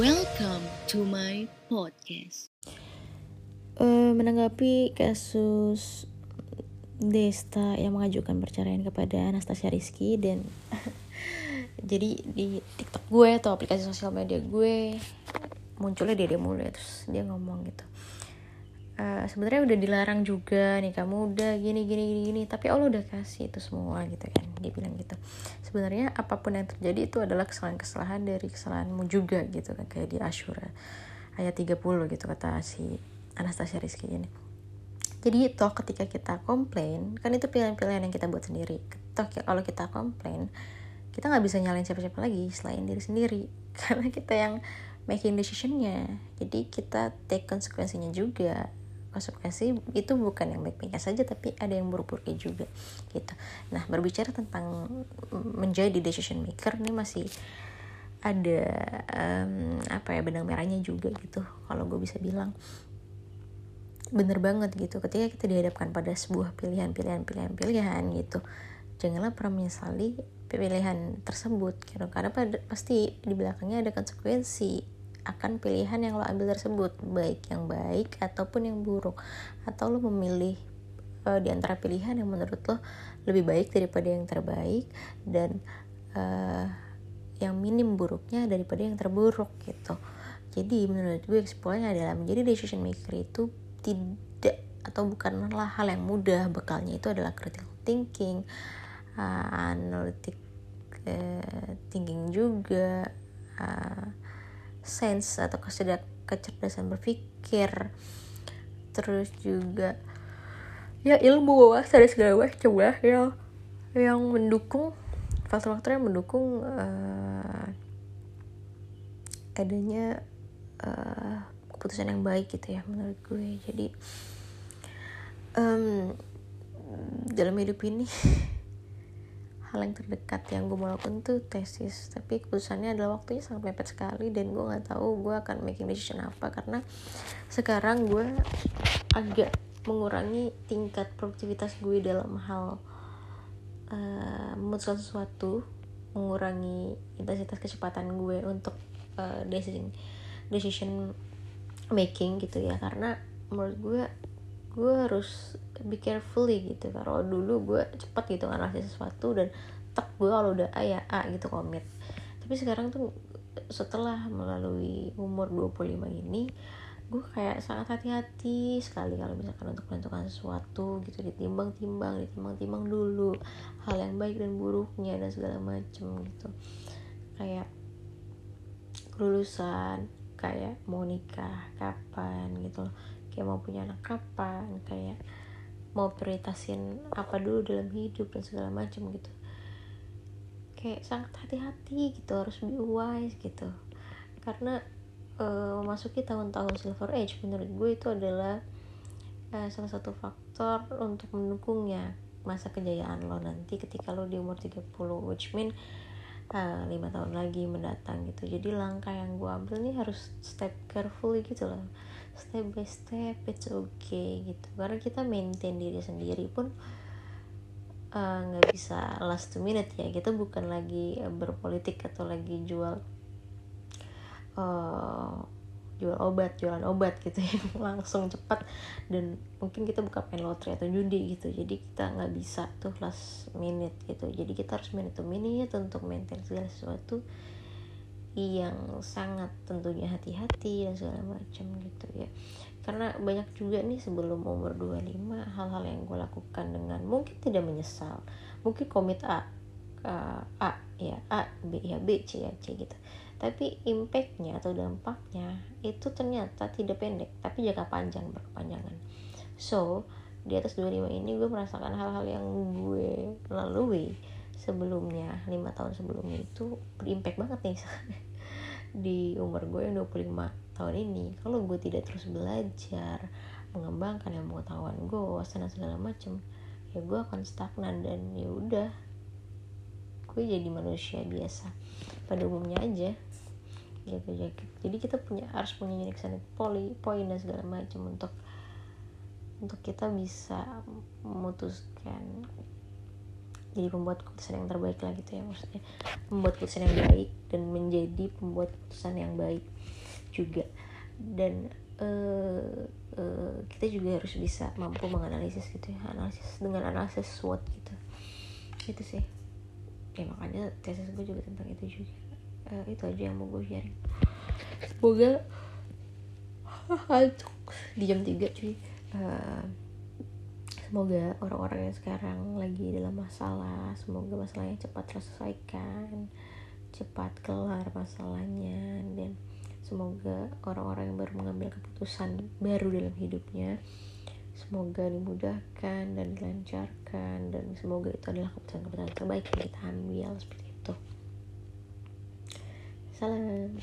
Welcome to my podcast. Eh, menanggapi kasus Desta yang mengajukan perceraian kepada Anastasia Rizky dan jadi di TikTok gue atau aplikasi sosial media gue munculnya dia dia mulu ya, terus dia ngomong gitu Eh, sebenarnya udah dilarang juga nih kamu udah gini gini gini gini. Tapi Allah udah kasih itu semua gitu kan dia bilang gitu. Sebenarnya apa pun yang terjadi itu adalah kesalahan-kesalahan dari kesalahanmu juga gitu kan kayak di Ashura ayat 30 gitu kata si Anastasia Rizky ini. Jadi toh ketika kita komplain kan itu pilihan-pilihan yang kita buat sendiri. Toh kalau kita komplain kita nggak bisa nyalain siapa-siapa lagi selain diri sendiri. Karena kita yang making decisionnya. Jadi kita take konsekuensinya juga konsekuensi itu bukan yang baik-baiknya saja tapi ada yang buruk-buruknya juga gitu. Nah berbicara tentang menjadi decision maker ini masih ada um, apa ya benang merahnya juga gitu kalau gue bisa bilang. Bener banget gitu. Ketika kita dihadapkan pada sebuah pilihan-pilihan pilihan-pilihan gitu janganlah pernah menyesali pilihan tersebut gitu. Karena pada, pasti di belakangnya ada konsekuensi akan pilihan yang lo ambil tersebut baik yang baik ataupun yang buruk. Atau lo memilih uh, di antara pilihan yang menurut lo lebih baik daripada yang terbaik dan uh, yang minim buruknya daripada yang terburuk gitu. Jadi menurut gue kesimpulannya adalah menjadi decision maker itu tidak atau bukanlah hal yang mudah. Bekalnya itu adalah critical thinking uh, analytic uh, thinking juga uh, sense atau kecerdasan berpikir. Terus juga ya ilmu wawasan dan segala macam lah yang yang mendukung faktor-faktor yang mendukung uh, adanya uh, keputusan yang baik gitu ya menurut gue. Jadi um, dalam hidup ini hal yang terdekat yang gue mau lakukan tuh tesis. Tapi keputusannya adalah waktunya sangat mepet sekali dan gue nggak tahu gue akan making decision apa. Karena sekarang gue agak mengurangi tingkat produktivitas gue dalam hal uh, memutuskan sesuatu mengurangi intensitas kecepatan gue untuk uh, decision decision making gitu ya. Karena menurut gue gue harus be carefully gitu kalau dulu gue cepet gitu ngasih sesuatu dan tak gue kalau udah A ya A gitu komit tapi sekarang tuh setelah melalui umur 25 ini gue kayak sangat hati-hati sekali kalau misalkan untuk menentukan sesuatu gitu. Ditimbang-timbang ditimbang-timbang dulu hal yang baik dan buruknya dan segala macem gitu. Kayak kelulusan kayak mau nikah kapan gitu kayak mau punya anak kapan kayak mau prioritasin apa dulu dalam hidup dan segala macam gitu. Kayak sangat hati-hati gitu harus be wise gitu. Karena uh, memasuki tahun-tahun silver age menurut gue itu adalah uh, salah satu faktor untuk mendukungnya masa kejayaan lo nanti ketika lo di umur 30 which mean uh, lima tahun lagi mendatang gitu. Jadi langkah yang gue ambil nih harus step carefully gitu loh. Step by step it's okay gitu. Karena kita maintain diri sendiri pun eh, nggak uh, bisa last two minute ya. Kita bukan lagi uh, berpolitik atau lagi jual uh, jual obat jualan obat gitu ya. Langsung cepat dan mungkin kita buka main lotre atau judi gitu. Jadi kita nggak bisa tuh last minute gitu. Jadi kita harus minute to minute untuk maintain segala sesuatu yang sangat tentunya hati-hati dan segala macam gitu ya. Karena banyak juga nih sebelum umur 25 hal-hal yang gue lakukan dengan mungkin tidak menyesal. Mungkin komit A uh, A ya A B ya B C ya C gitu tapi impactnya atau dampaknya itu ternyata tidak pendek tapi jangka panjang berkepanjangan. So di atas 25 ini gue merasakan hal-hal yang gue lalui sebelumnya lima tahun sebelumnya itu berimpact banget nih. Di umur gue yang 25 tahun ini kalau gue tidak terus belajar mengembangkan yang pengetahuan gue wawasan segala macem ya gue akan stagnan dan ya udah gue jadi manusia biasa. Pada umumnya aja gitu jadi kita punya harus punya unique poli poin dan segala macam untuk untuk kita bisa memutuskan jadi pembuat keputusan yang terbaik lah gitu ya maksudnya. Membuat keputusan yang baik dan menjadi pembuat keputusan yang baik juga. Dan uh, uh, kita juga harus bisa mampu menganalisis gitu ya. Analisis dengan analisis SWOT gitu. Itu sih. Ya makanya tesis gue juga tentang itu juga uh, itu aja yang mau gue sharing. Semoga di jam 3 cuy. Uh, semoga orang-orang yang sekarang lagi dalam masalah semoga masalahnya cepat terselesaikan cepat kelar masalahnya dan semoga orang-orang yang baru mengambil keputusan baru dalam hidupnya semoga dimudahkan dan dilancarkan dan semoga itu adalah keputusan-keputusan terbaik yang kita ambil seperti itu Wassalam.